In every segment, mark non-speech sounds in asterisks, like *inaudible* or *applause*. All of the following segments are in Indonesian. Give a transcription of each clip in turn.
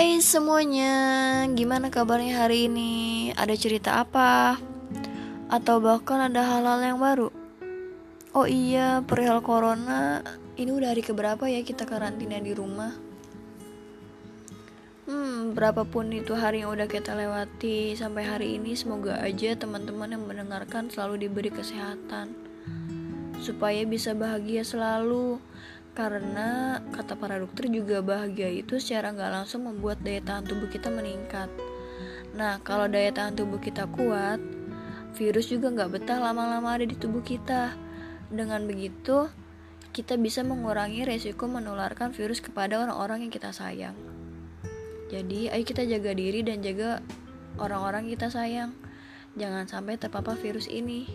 Hai semuanya, gimana kabarnya hari ini? Ada cerita apa? Atau bahkan ada hal-hal yang baru? Oh iya, perihal corona, ini udah hari keberapa ya kita karantina di rumah? Hmm, berapapun itu hari yang udah kita lewati sampai hari ini, semoga aja teman-teman yang mendengarkan selalu diberi kesehatan. Supaya bisa bahagia selalu, karena kata para dokter juga bahagia itu secara nggak langsung membuat daya tahan tubuh kita meningkat. Nah, kalau daya tahan tubuh kita kuat, virus juga nggak betah lama-lama ada di tubuh kita. Dengan begitu, kita bisa mengurangi resiko menularkan virus kepada orang-orang yang kita sayang. Jadi, ayo kita jaga diri dan jaga orang-orang kita sayang. Jangan sampai terpapar virus ini.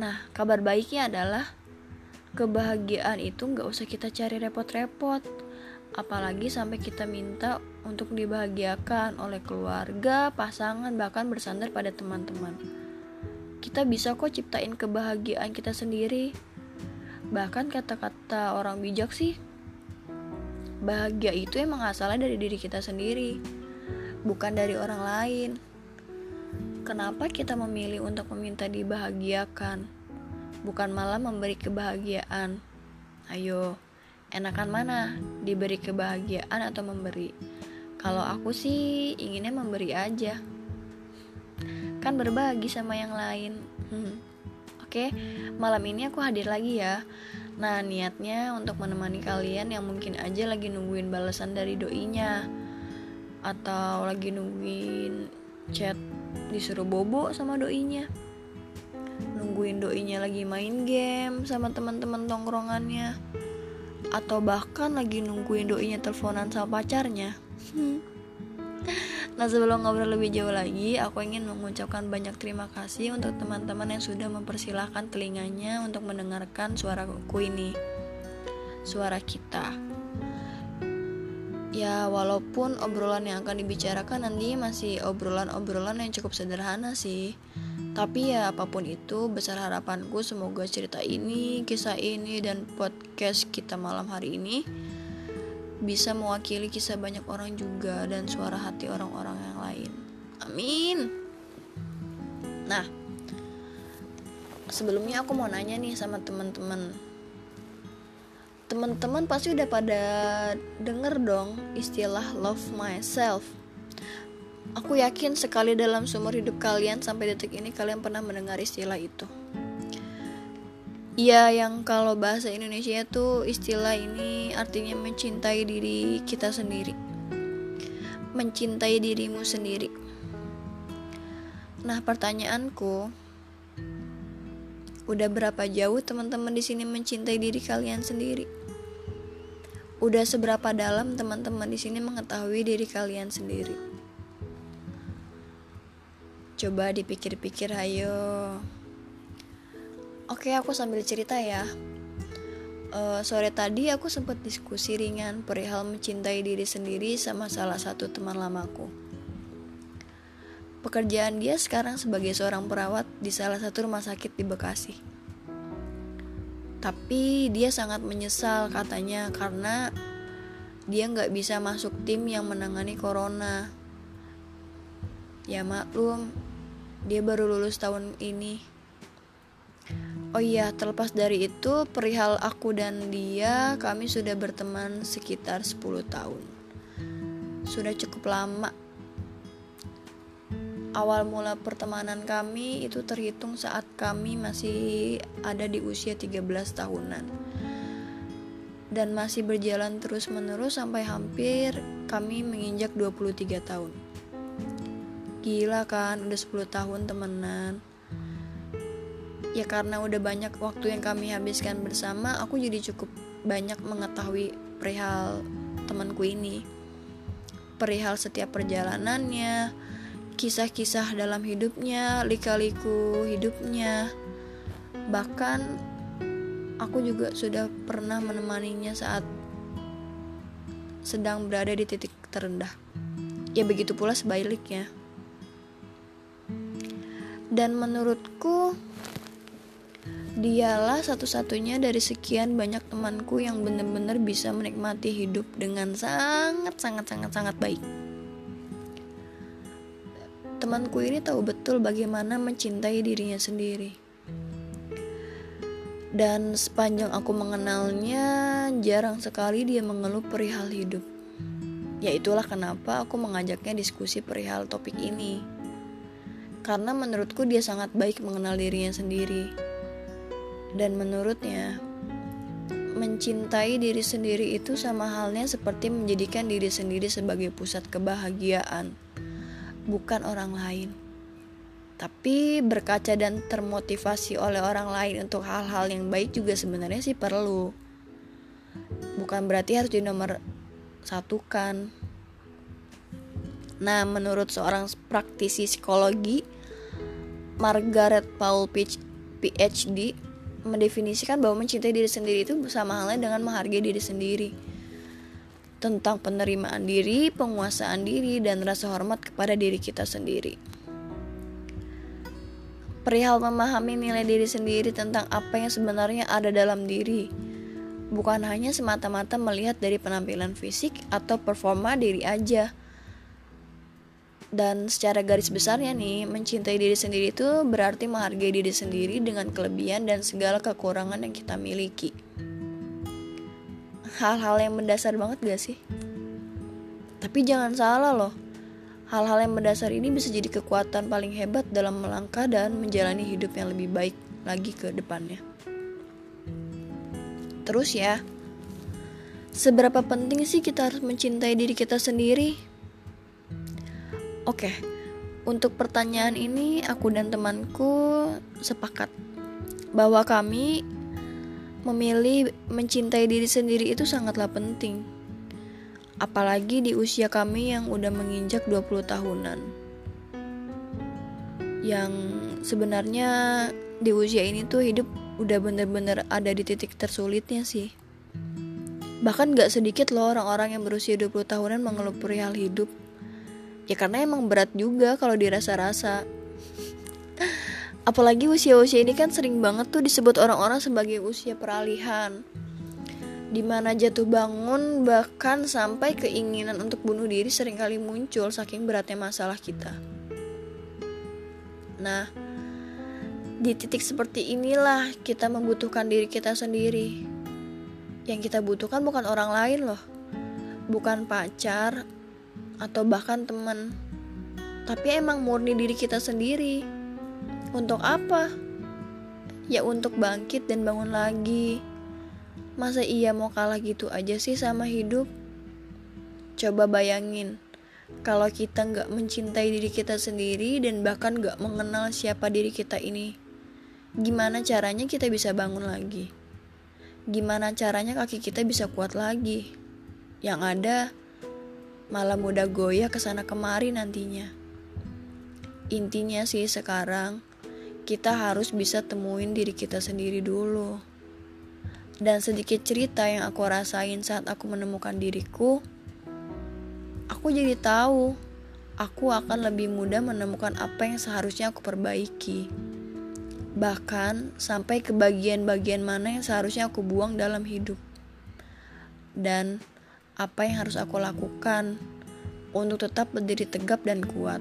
Nah, kabar baiknya adalah kebahagiaan itu nggak usah kita cari repot-repot apalagi sampai kita minta untuk dibahagiakan oleh keluarga, pasangan, bahkan bersandar pada teman-teman. Kita bisa kok ciptain kebahagiaan kita sendiri. Bahkan kata-kata orang bijak sih, bahagia itu emang asalnya dari diri kita sendiri, bukan dari orang lain. Kenapa kita memilih untuk meminta dibahagiakan? Bukan malah memberi kebahagiaan. Ayo, enakan mana? Diberi kebahagiaan atau memberi? Kalau aku sih inginnya memberi aja. Kan berbagi sama yang lain. Hmm. Oke, malam ini aku hadir lagi ya. Nah, niatnya untuk menemani kalian yang mungkin aja lagi nungguin balasan dari doinya atau lagi nungguin chat disuruh bobo sama doinya nungguin doinya lagi main game sama teman-teman tongkrongannya. Atau bahkan lagi nungguin doinya teleponan sama pacarnya. Nah sebelum ngobrol lebih jauh lagi, aku ingin mengucapkan banyak terima kasih untuk teman-teman yang sudah mempersilahkan telinganya untuk mendengarkan suaraku ini. Suara kita. Ya walaupun obrolan yang akan dibicarakan nanti masih obrolan-obrolan yang cukup sederhana sih tapi ya apa pun itu, besar harapanku semoga cerita ini, kisah ini, dan podcast kita malam hari ini bisa mewakili kisah banyak orang juga dan suara hati orang-orang yang lain. Amin. Nah, sebelumnya aku mau nanya nih sama teman-teman. Teman-teman pasti udah pada denger dong istilah love myself Aku yakin sekali dalam seumur hidup kalian sampai detik ini kalian pernah mendengar istilah itu. Ya, yang kalau bahasa Indonesia itu istilah ini artinya mencintai diri kita sendiri. Mencintai dirimu sendiri. Nah, pertanyaanku, udah berapa jauh teman-teman di sini mencintai diri kalian sendiri? Udah seberapa dalam teman-teman di sini mengetahui diri kalian sendiri? Coba dipikir-pikir ayo. Oke aku sambil cerita ya. Uh, Sore tadi aku sempat diskusi ringan perihal mencintai diri sendiri sama salah satu teman lamaku. Pekerjaan dia sekarang sebagai seorang perawat di salah satu rumah sakit di Bekasi. Tapi dia sangat menyesal katanya karena dia nggak bisa masuk tim yang menangani corona Ya maklum, dia baru lulus tahun ini. Oh iya, terlepas dari itu, perihal aku dan dia, kami sudah berteman sekitar 10 tahun. Sudah cukup lama. Awal mula pertemanan kami itu terhitung saat kami masih ada di usia 13 tahunan. Dan masih berjalan terus-menerus sampai hampir kami menginjak 23 tahun. Gila kan, udah 10 tahun temenan. Ya karena udah banyak waktu yang kami habiskan bersama, aku jadi cukup banyak mengetahui perihal temanku ini. Perihal setiap perjalanannya, kisah-kisah dalam hidupnya, lika-liku hidupnya. Bahkan aku juga sudah pernah menemaninya saat sedang berada di titik terendah. Ya begitu pula sebaliknya dan menurutku Dialah satu-satunya dari sekian banyak temanku yang benar-benar bisa menikmati hidup dengan sangat sangat sangat sangat baik. Temanku ini tahu betul bagaimana mencintai dirinya sendiri. Dan sepanjang aku mengenalnya, jarang sekali dia mengeluh perihal hidup. Ya itulah kenapa aku mengajaknya diskusi perihal topik ini. Karena menurutku dia sangat baik mengenal dirinya sendiri dan menurutnya, mencintai diri sendiri itu sama halnya seperti menjadikan diri sendiri sebagai pusat kebahagiaan, bukan orang lain. Tapi berkaca dan termotivasi oleh orang lain untuk hal-hal yang baik juga sebenarnya sih perlu. Bukan berarti harus di nomor satukan. Nah, menurut seorang praktisi psikologi, Margaret Paul PhD, mendefinisikan bahwa mencintai diri sendiri itu sama halnya dengan menghargai diri sendiri tentang penerimaan diri, penguasaan diri, dan rasa hormat kepada diri kita sendiri. Perihal memahami nilai diri sendiri tentang apa yang sebenarnya ada dalam diri, bukan hanya semata-mata melihat dari penampilan fisik atau performa diri aja, dan secara garis besarnya nih, mencintai diri sendiri itu berarti menghargai diri sendiri dengan kelebihan dan segala kekurangan yang kita miliki. Hal-hal yang mendasar banget gak sih? Tapi jangan salah loh, hal-hal yang mendasar ini bisa jadi kekuatan paling hebat dalam melangkah dan menjalani hidup yang lebih baik lagi ke depannya. Terus ya, seberapa penting sih kita harus mencintai diri kita sendiri? Oke, untuk pertanyaan ini aku dan temanku sepakat bahwa kami memilih mencintai diri sendiri itu sangatlah penting. Apalagi di usia kami yang udah menginjak 20 tahunan. Yang sebenarnya di usia ini tuh hidup udah bener-bener ada di titik tersulitnya sih. Bahkan gak sedikit loh orang-orang yang berusia 20 tahunan mengeluh perihal hidup ya karena emang berat juga kalau dirasa-rasa. Apalagi usia-usia ini kan sering banget tuh disebut orang-orang sebagai usia peralihan. Di mana jatuh bangun bahkan sampai keinginan untuk bunuh diri sering kali muncul saking beratnya masalah kita. Nah di titik seperti inilah kita membutuhkan diri kita sendiri. Yang kita butuhkan bukan orang lain loh. Bukan pacar atau bahkan teman. Tapi emang murni diri kita sendiri. Untuk apa? Ya untuk bangkit dan bangun lagi. Masa iya mau kalah gitu aja sih sama hidup? Coba bayangin, kalau kita nggak mencintai diri kita sendiri dan bahkan nggak mengenal siapa diri kita ini, gimana caranya kita bisa bangun lagi? Gimana caranya kaki kita bisa kuat lagi? Yang ada, malah mudah goyah ke sana kemari nantinya. Intinya sih sekarang kita harus bisa temuin diri kita sendiri dulu. Dan sedikit cerita yang aku rasain saat aku menemukan diriku, aku jadi tahu aku akan lebih mudah menemukan apa yang seharusnya aku perbaiki. Bahkan sampai ke bagian-bagian mana yang seharusnya aku buang dalam hidup. Dan apa yang harus aku lakukan untuk tetap berdiri tegap dan kuat.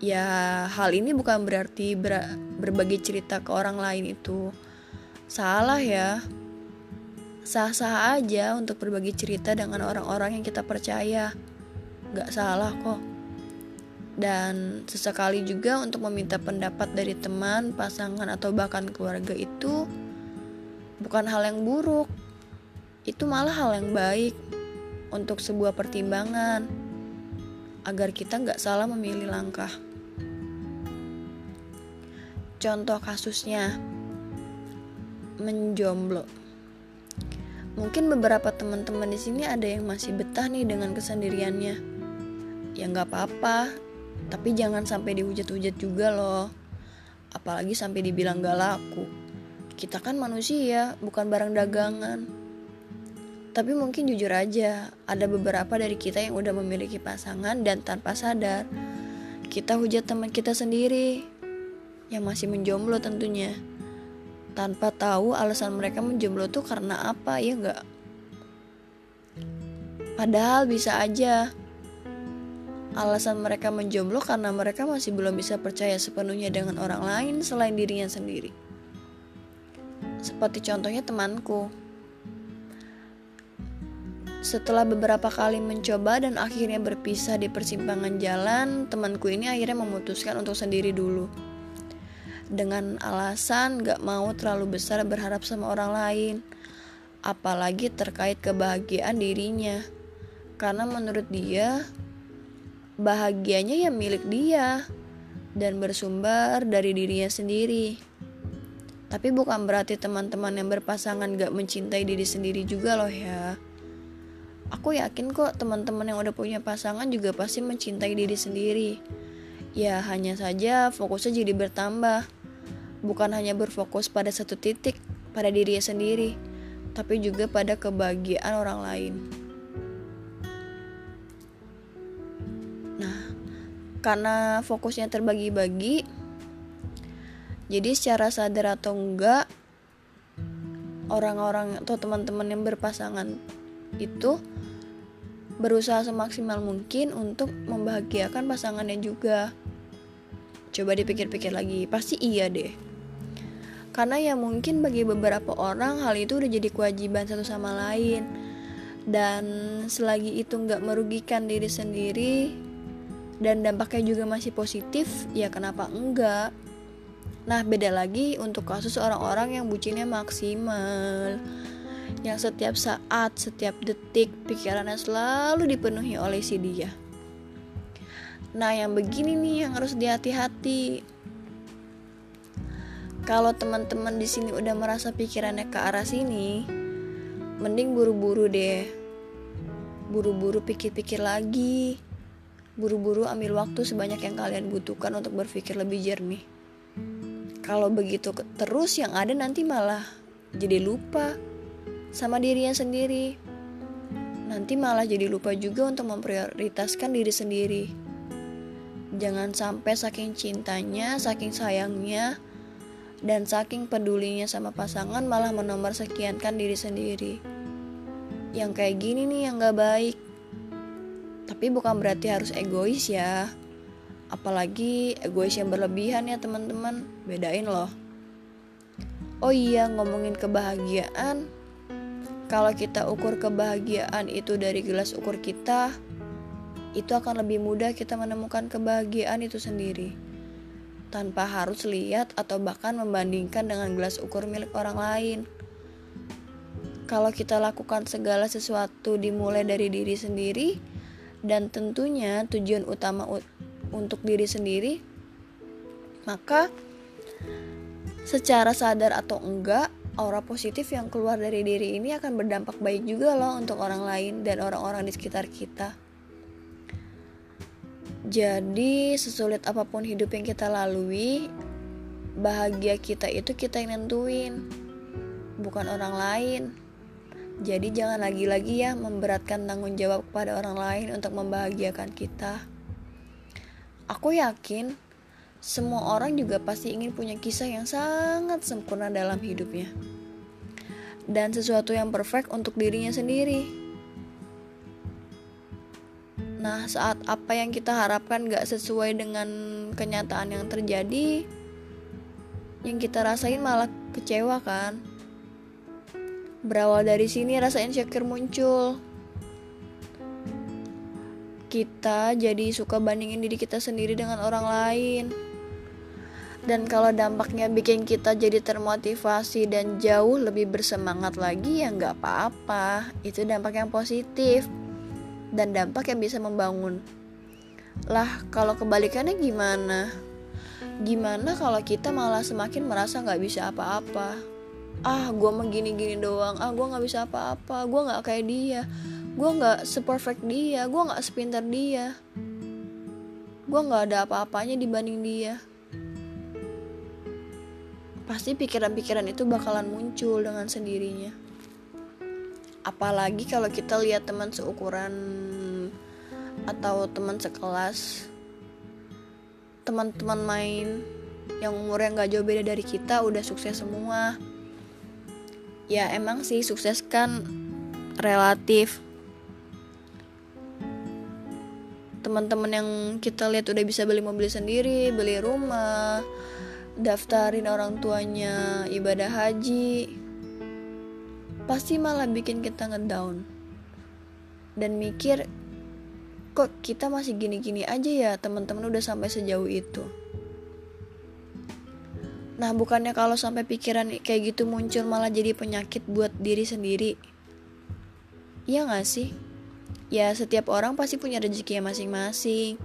Ya, hal ini bukan berarti ber berbagi cerita ke orang lain itu salah ya. Sah-sah aja untuk berbagi cerita dengan orang-orang yang kita percaya. Gak salah kok. Dan sesekali juga untuk meminta pendapat dari teman, pasangan, atau bahkan keluarga itu bukan hal yang buruk. Itu malah hal yang baik untuk sebuah pertimbangan agar kita nggak salah memilih langkah. Contoh kasusnya menjomblo. Mungkin beberapa teman-teman di sini ada yang masih betah nih dengan kesendiriannya. Ya nggak apa-apa, tapi jangan sampai dihujat-hujat juga loh. Apalagi sampai dibilang gak laku. Kita kan manusia, bukan barang dagangan. Tapi mungkin jujur aja, ada beberapa dari kita yang udah memiliki pasangan dan tanpa sadar, kita hujat teman kita sendiri yang masih menjomblo tentunya. tanpa tahu alasan mereka menjomblo tuh karena apa ya enggak padahal bisa aja alasan mereka menjomblo karena mereka masih belum bisa percaya sepenuhnya dengan orang lain selain dirinya sendiri. Seperti contohnya temanku setelah beberapa kali mencoba dan akhirnya berpisah di persimpangan jalan, temanku ini akhirnya memutuskan untuk sendiri dulu. Dengan alasan gak mau terlalu besar berharap sama orang lain, apalagi terkait kebahagiaan dirinya. Karena menurut dia, bahagianya ya milik dia dan bersumber dari dirinya sendiri. Tapi bukan berarti teman-teman yang berpasangan gak mencintai diri sendiri juga loh ya aku yakin kok teman-teman yang udah punya pasangan juga pasti mencintai diri sendiri. Ya hanya saja fokusnya jadi bertambah. Bukan hanya berfokus pada satu titik, pada dirinya sendiri, tapi juga pada kebahagiaan orang lain. Nah, karena fokusnya terbagi-bagi, jadi secara sadar atau enggak, orang-orang atau teman-teman yang berpasangan itu berusaha semaksimal mungkin untuk membahagiakan pasangannya juga. Coba dipikir-pikir lagi, pasti iya deh. Karena ya mungkin bagi beberapa orang hal itu udah jadi kewajiban satu sama lain. Dan selagi itu nggak merugikan diri sendiri dan dampaknya juga masih positif, ya kenapa enggak? Nah beda lagi untuk kasus orang-orang yang bucinnya maksimal yang setiap saat, setiap detik pikirannya selalu dipenuhi oleh si dia. Nah, yang begini nih yang harus dihati-hati. Kalau teman-teman di sini udah merasa pikirannya ke arah sini, mending buru-buru deh. Buru-buru pikir-pikir lagi. Buru-buru ambil waktu sebanyak yang kalian butuhkan untuk berpikir lebih jernih. Kalau begitu terus yang ada nanti malah jadi lupa sama dirinya sendiri. Nanti malah jadi lupa juga untuk memprioritaskan diri sendiri. Jangan sampai saking cintanya, saking sayangnya, dan saking pedulinya sama pasangan malah menomor sekiankan diri sendiri. Yang kayak gini nih yang gak baik. Tapi bukan berarti harus egois ya. Apalagi egois yang berlebihan ya teman-teman. Bedain loh. Oh iya ngomongin kebahagiaan kalau kita ukur kebahagiaan itu dari gelas ukur kita, itu akan lebih mudah kita menemukan kebahagiaan itu sendiri tanpa harus lihat atau bahkan membandingkan dengan gelas ukur milik orang lain. Kalau kita lakukan segala sesuatu dimulai dari diri sendiri, dan tentunya tujuan utama untuk diri sendiri, maka secara sadar atau enggak, aura positif yang keluar dari diri ini akan berdampak baik juga loh untuk orang lain dan orang-orang di sekitar kita. Jadi, sesulit apa pun hidup yang kita lalui, bahagia kita itu kita yang nentuin, bukan orang lain. Jadi, jangan lagi-lagi ya memberatkan tanggung jawab kepada orang lain untuk membahagiakan kita. Aku yakin semua orang juga pasti ingin punya kisah yang sangat sempurna dalam hidupnya dan sesuatu yang perfect untuk dirinya sendiri. Nah, saat apa yang kita harapkan gak sesuai dengan kenyataan yang terjadi, yang kita rasain malah kecewa kan? Berawal dari sini rasa insecure muncul. Kita jadi suka bandingin diri kita sendiri dengan orang lain dan kalau dampaknya bikin kita jadi termotivasi dan jauh lebih bersemangat lagi ya nggak apa-apa. Itu dampak yang positif dan dampak yang bisa membangun. Lah kalau kebalikannya gimana? Gimana kalau kita malah semakin merasa nggak bisa apa-apa? Ah gue mah gini-gini doang. Ah gue nggak bisa apa-apa. Gue nggak kayak dia. Gue nggak seperfect dia. Gue nggak sepintar dia. Gue nggak ada apa-apanya dibanding dia pasti pikiran-pikiran itu bakalan muncul dengan sendirinya. Apalagi kalau kita lihat teman seukuran atau teman sekelas, teman-teman main yang umurnya nggak jauh beda dari kita udah sukses semua ya emang sih sukses kan relatif teman-teman yang kita lihat udah bisa beli mobil sendiri beli rumah daftarin orang tuanya ibadah haji pasti malah bikin kita ngedown. Dan mikir kok kita masih gini-gini aja ya teman-teman udah sampai sejauh itu. Nah bukannya kalau sampai pikiran kayak gitu muncul malah jadi penyakit buat diri sendiri. Iya gak sih? Ya setiap orang pasti punya rezekinya masing-masing.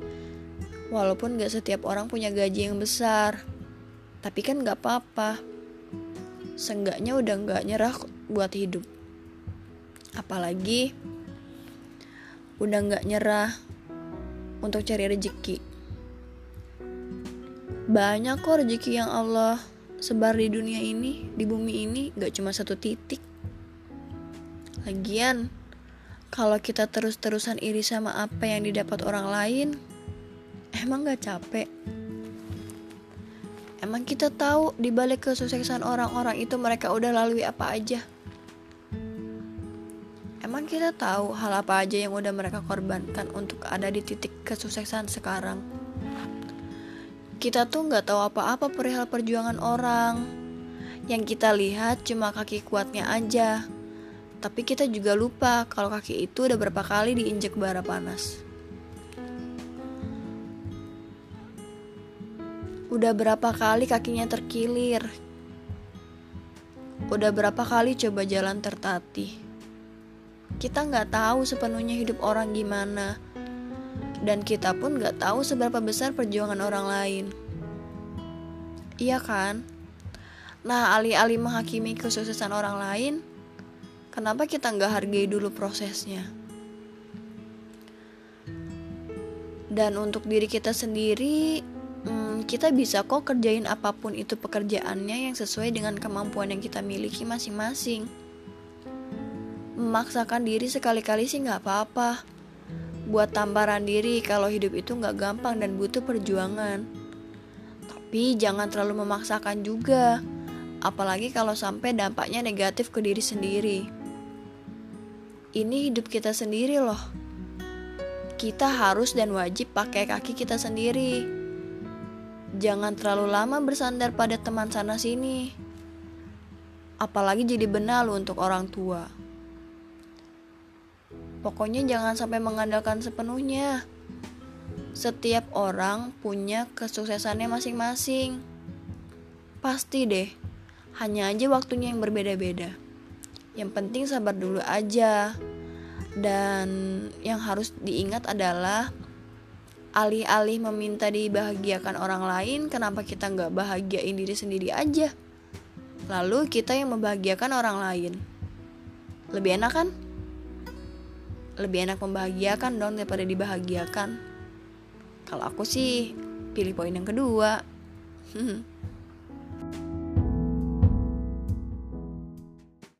Walaupun gak setiap orang punya gaji yang besar tapi kan gak apa-apa. Seenggaknya udah gak nyerah buat hidup. Apalagi Udah gak nyerah Untuk cari rezeki. Banyak kok rezeki yang Allah Sebar di dunia ini Di bumi ini Gak cuma satu titik. Lagian Kalau kita terus-terusan iri sama apa yang didapat orang lain Emang gak capek? Emang kita tahu di balik kesuksesan orang-orang itu mereka udah lalui apa aja? Emang kita tahu hal apa aja yang udah mereka korbankan untuk ada di titik kesuksesan sekarang? Kita tuh nggak tahu apa-apa perihal perjuangan orang. Yang kita lihat cuma kaki kuatnya aja. Tapi kita juga lupa kalau kaki itu udah berapa kali diinjek bara panas. Udah berapa kali kakinya terkilir? Udah berapa kali coba jalan tertatih? Kita nggak tahu sepenuhnya hidup orang gimana, dan kita pun nggak tahu seberapa besar perjuangan orang lain. Iya kan? Nah, alih-alih menghakimi kesuksesan orang lain, kenapa kita nggak hargai dulu prosesnya? Dan untuk diri kita sendiri, kita bisa kok kerjain apa pun itu pekerjaannya yang sesuai dengan kemampuan yang kita miliki masing-masing. Memaksakan diri sekali-kali sih nggak apa-apa. Buat tamparan diri kalau hidup itu nggak gampang dan butuh perjuangan. Tapi jangan terlalu memaksakan juga. Apalagi kalau sampai dampaknya negatif ke diri sendiri. Ini hidup kita sendiri loh. Kita harus dan wajib pakai kaki kita sendiri Jangan terlalu lama bersandar pada teman sana sini. Apalagi jadi benalu untuk orang tua. Pokoknya jangan sampai mengandalkan sepenuhnya. Setiap orang punya kesuksesannya masing-masing. Pasti deh, hanya aja waktunya yang berbeda-beda. Yang penting sabar dulu aja. Dan yang harus diingat adalah alih-alih meminta dibahagiakan orang lain, kenapa kita nggak bahagiain diri sendiri aja? Lalu kita yang membahagiakan orang lain. Lebih enak kan? Lebih enak membahagiakan dong daripada dibahagiakan. Kalau aku sih pilih poin yang kedua. *laughs*